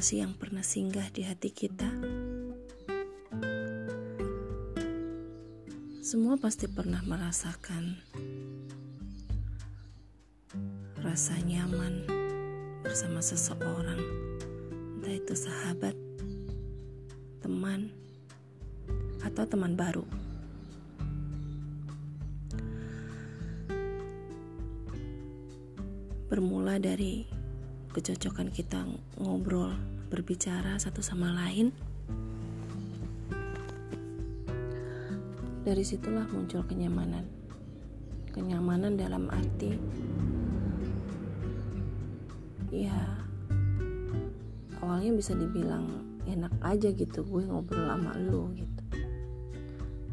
sih yang pernah singgah di hati kita. Semua pasti pernah merasakan rasa nyaman bersama seseorang, entah itu sahabat, teman, atau teman baru. bermula dari kecocokan kita ngobrol, berbicara satu sama lain. Dari situlah muncul kenyamanan. Kenyamanan dalam arti ya awalnya bisa dibilang enak aja gitu gue ngobrol sama lu gitu.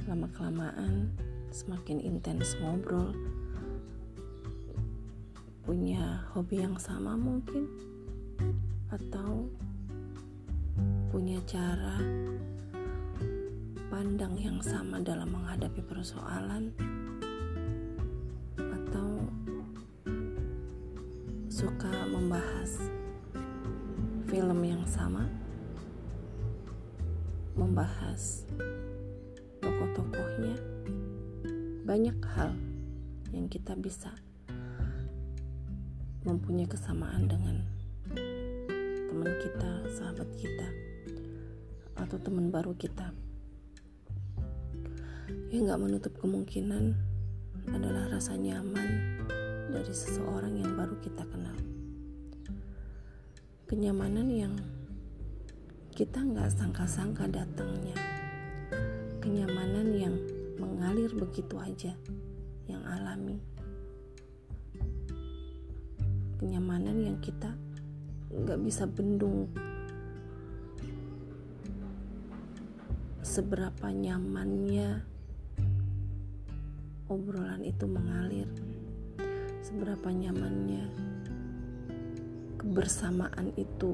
Lama kelamaan semakin intens ngobrol, punya hobi yang sama mungkin atau punya cara pandang yang sama dalam menghadapi persoalan atau suka membahas film yang sama membahas tokoh-tokohnya banyak hal yang kita bisa mempunyai kesamaan dengan teman kita, sahabat kita, atau teman baru kita. Yang nggak menutup kemungkinan adalah rasa nyaman dari seseorang yang baru kita kenal. Kenyamanan yang kita nggak sangka-sangka datangnya. Kenyamanan yang mengalir begitu aja, yang alami kenyamanan yang kita nggak bisa bendung seberapa nyamannya obrolan itu mengalir seberapa nyamannya kebersamaan itu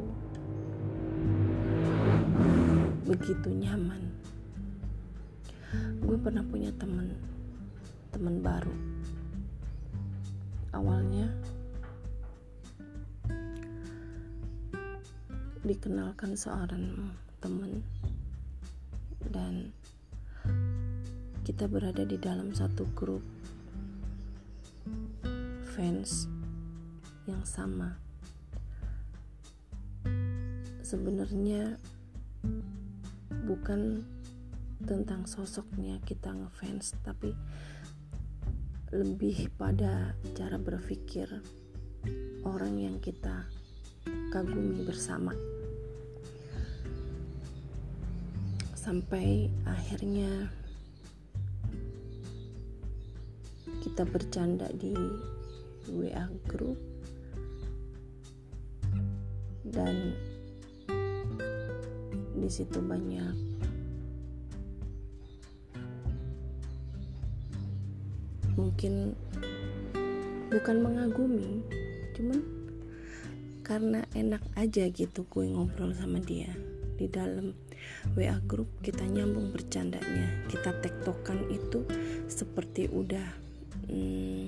begitu nyaman. Gue pernah punya temen temen baru. Awalnya dikenalkan seorang teman dan kita berada di dalam satu grup fans yang sama. Sebenarnya bukan tentang sosoknya kita ngefans tapi lebih pada cara berpikir orang yang kita kagumi bersama sampai akhirnya kita bercanda di WA group. Dan di situ banyak mungkin bukan mengagumi cuman karena enak aja gitu gue ngobrol sama dia di dalam WA grup kita nyambung bercandanya. Kita tektokan itu seperti udah hmm,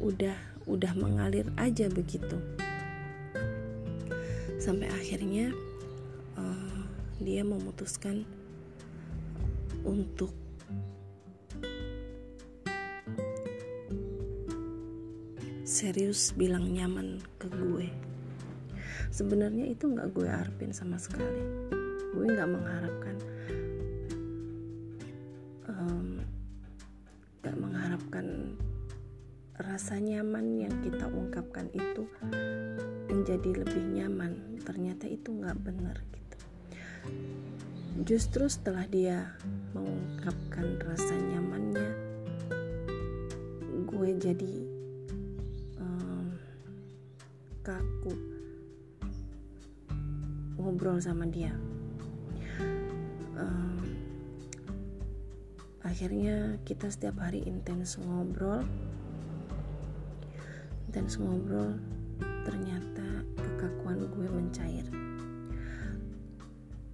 udah udah mengalir aja begitu. Sampai akhirnya uh, dia memutuskan untuk serius bilang nyaman ke gue sebenarnya itu nggak gue harapin sama sekali. Gue nggak mengharapkan nggak um, mengharapkan rasa nyaman yang kita ungkapkan itu menjadi lebih nyaman. Ternyata itu nggak benar gitu. Justru setelah dia mengungkapkan rasa nyamannya gue jadi um, kaku ngobrol sama dia. Um, akhirnya kita setiap hari intens ngobrol. Intens ngobrol ternyata kekakuan gue mencair.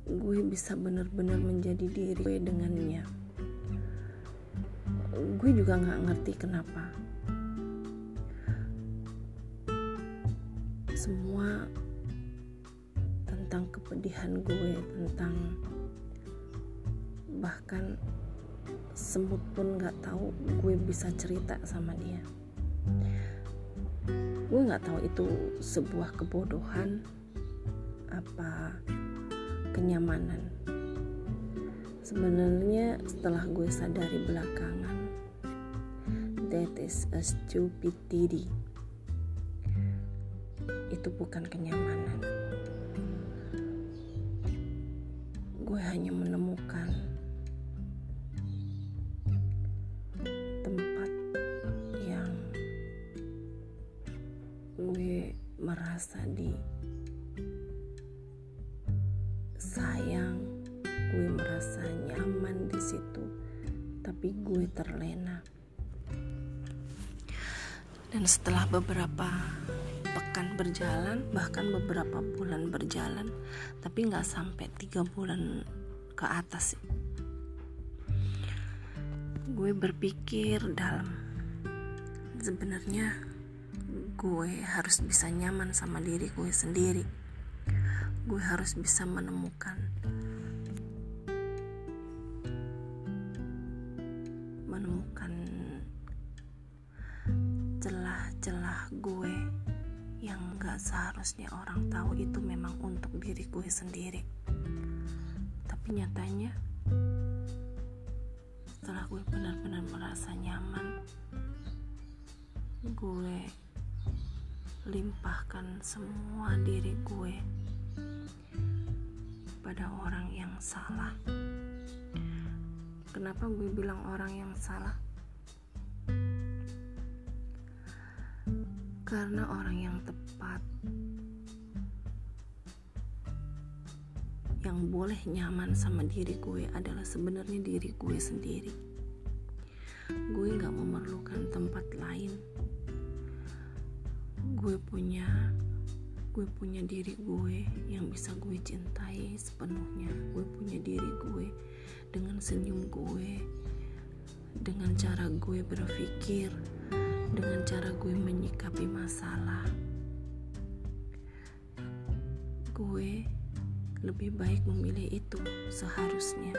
Gue bisa benar-benar menjadi diri gue dengannya. Gue juga nggak ngerti kenapa. Semua tentang kepedihan gue tentang bahkan semut pun nggak tahu gue bisa cerita sama dia. Gue nggak tahu itu sebuah kebodohan apa kenyamanan. Sebenarnya setelah gue sadari belakangan that is a stupidity. Itu bukan kenyamanan gue hanya menemukan tempat yang gue merasa di sayang gue merasa nyaman di situ tapi gue terlena. Dan setelah beberapa pekan berjalan bahkan beberapa bulan berjalan tapi nggak sampai tiga bulan ke atas. Gue berpikir dalam sebenarnya gue harus bisa nyaman sama diri gue sendiri. Gue harus bisa menemukan menemukan celah-celah gue yang gak seharusnya orang tahu itu memang untuk diri gue sendiri. Tapi nyatanya setelah gue benar-benar merasa nyaman gue limpahkan semua diri gue pada orang yang salah. Kenapa gue bilang orang yang salah karena orang yang tepat yang boleh nyaman sama diri gue adalah sebenarnya diri gue sendiri. Gue gak memerlukan tempat lain. Gue punya gue punya diri gue yang bisa gue cintai sepenuhnya. Gue punya diri gue dengan senyum gue dengan cara gue berpikir dengan cara gue menyikapi masalah gue lebih baik memilih itu seharusnya.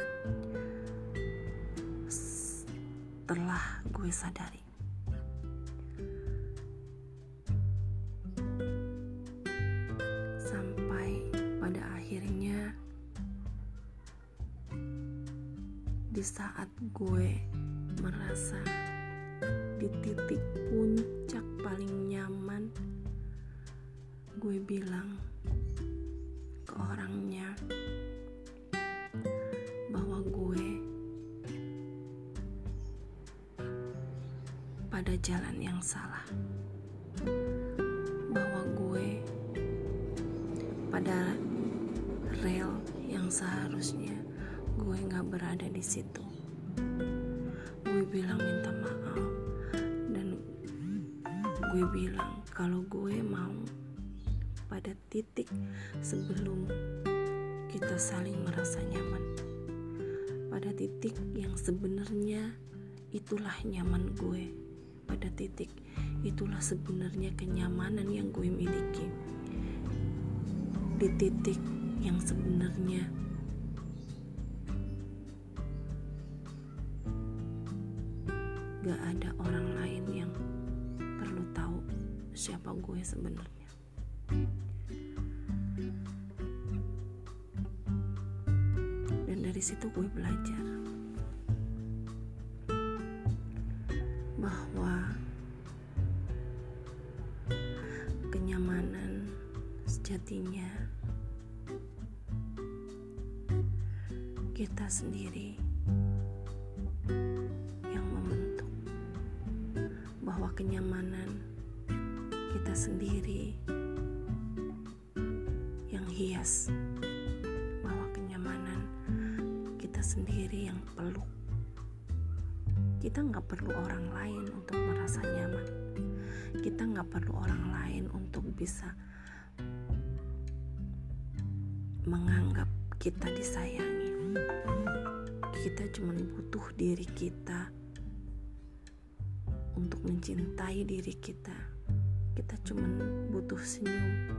Setelah gue sadari. Sampai pada akhirnya di saat gue merasa di titik puncak paling nyaman gue bilang ke orangnya bahwa gue pada jalan yang salah. Bahwa gue pada rel yang seharusnya gue nggak berada di situ. Gue bilang minta maaf gue bilang kalau gue mau pada titik sebelum kita saling merasa nyaman. Pada titik yang sebenarnya itulah nyaman gue. Pada titik itulah sebenarnya kenyamanan yang gue miliki. Di titik yang sebenarnya gak ada orang lain yang siapa gue sebenarnya. Dan dari situ gue belajar bahwa kenyamanan sejatinya kita sendiri kenyamanan kita sendiri yang hias bahwa kenyamanan kita sendiri yang peluk. Kita nggak perlu orang lain untuk merasa nyaman. Kita nggak perlu orang lain untuk bisa menganggap kita disayangi. Kita cuma butuh diri kita untuk mencintai diri kita. Kita cuma butuh senyum.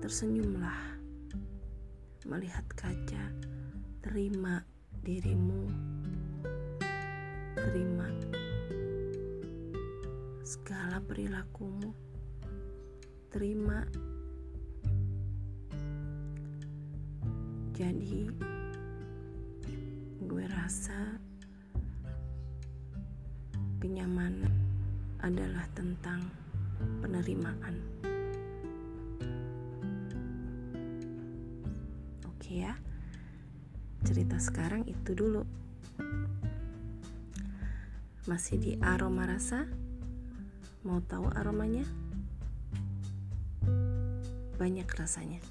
Tersenyumlah. Melihat kaca. Terima dirimu. Terima segala perilakumu. Terima. Jadi gue rasa kenyamanan adalah tentang penerimaan. Oke ya cerita sekarang itu dulu. Masih di aroma rasa? Mau tahu aromanya? Banyak rasanya